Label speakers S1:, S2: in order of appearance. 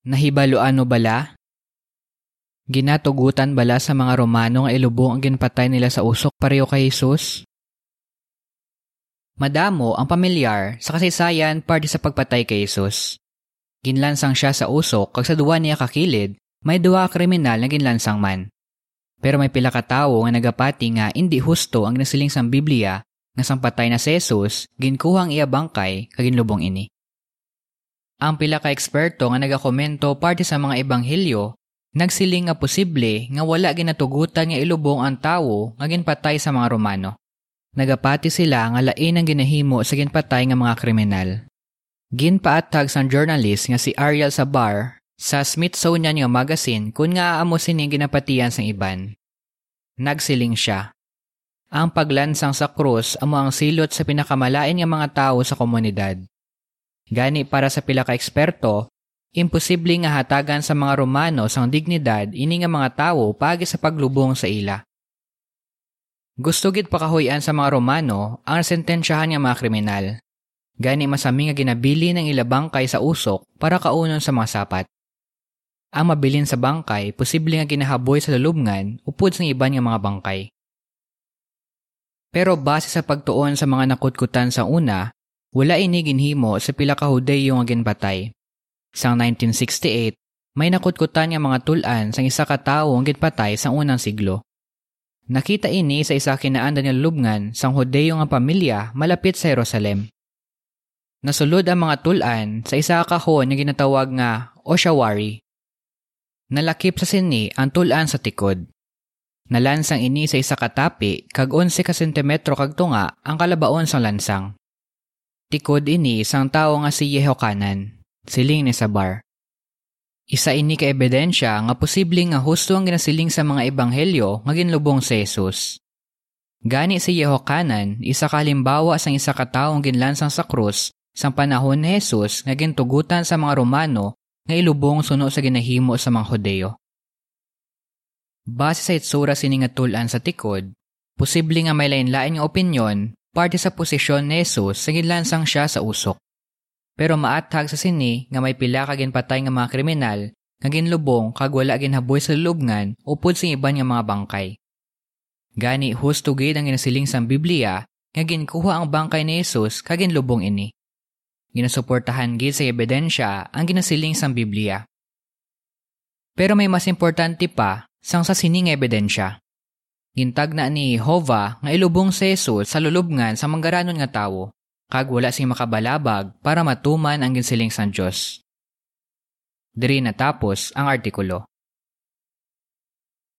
S1: Nahibaluano bala? Ginatugutan bala sa mga Romano nga ilubong ang ginpatay nila sa usok pareho kay Jesus? Madamo ang pamilyar sa kasaysayan parte sa pagpatay kay Jesus. Ginlansang siya sa usok kag sa duwa niya kakilid, may duwa kriminal na ginlansang man. Pero may pila ka tawo nga nagapati nga hindi husto ang ginasiling sang Biblia nga sang patay na si Jesus, ginkuhang iya bangkay kag ginlubong ini. Ang pila ka eksperto nga nagakomento parte sa mga ebanghilyo, nagsiling nga posible nga wala ginatugutan nga ilubong ang tawo nga ginpatay sa mga Romano. Nagapati sila nga lain ang ginahimo sa ginpatay nga mga kriminal. Ginpaatag sang journalist nga si Ariel Sabar sa Smithsonian nga magazine kung nga aamo sini ginapatian sang iban. Nagsiling siya. Ang paglansang sa krus amo ang silot sa pinakamalain nga mga tao sa komunidad. Gani para sa pila ka eksperto, imposible nga hatagan sa mga Romano sang dignidad ini nga mga tawo pagi sa paglubong sa ila. Gusto gid pakahuyan sa mga Romano ang sentensyahan nga mga kriminal. Gani masami nga ginabili ng ila bangkay sa usok para kaunon sa mga sapat. Ang mabilin sa bangkay, posible nga ginahaboy sa lulubngan upod sa iban nga mga bangkay. Pero base sa pagtuon sa mga nakutkutan sa una, wala ini ginhimo sa pila ka Hudeyo nga ginpatay. Sang 1968, may nakutkutan nga mga tulan sang isa ka tawo ang ginpatay sa unang siglo. Nakita ini sa isa kinaandan nga lubngan sang Hudeyo nga pamilya malapit sa Jerusalem. Nasulod ang mga tulan sa isa ka kahon nga ginatawag nga Oshawari. Nalakip sa sini ang tulan sa tikod. Nalansang ini sa isa katapi kag 11 ka sentimetro kag tunga ang kalabaon sang lansang. Tikod ini sang tawo nga si Yehokanan, siling ni Sabar. Isa ini ka ebidensya nga posible nga husto ang ginasiling sa mga ebanghelyo nga ginlubong si Jesus. Gani si Yehokanan, isa ka halimbawa sang isa ka taong ginlansang sa krus sang panahon ni Jesus nga gintugutan sa mga Romano nga ilubong suno sa ginahimo sa mga Hodeo. Base sa itsura sini nga tulan sa tikod, posible nga may lain-lain nga opinyon parte sa posisyon ni Jesus sa ginlansang siya sa usok. Pero maathag sa sini nga may pila ka ginpatay nga mga kriminal nga ginlubong kag wala ginhaboy sa lubngan upod sa iban nga mga bangkay. Gani husto gid ang ginasiling sang Biblia nga ginkuha ang bangkay ni Jesus kag ginlubong ini. Ginasuportahan gid sa ebidensya ang ginasiling sang Biblia. Pero may mas importante pa sang sa sining ebidensya. Gintag na ni Hova nga ilubong si Jesus sa lulubngan sa manggaranon nga tawo kag wala sing makabalabag para matuman ang ginsiling sang Dios. Diri natapos ang artikulo.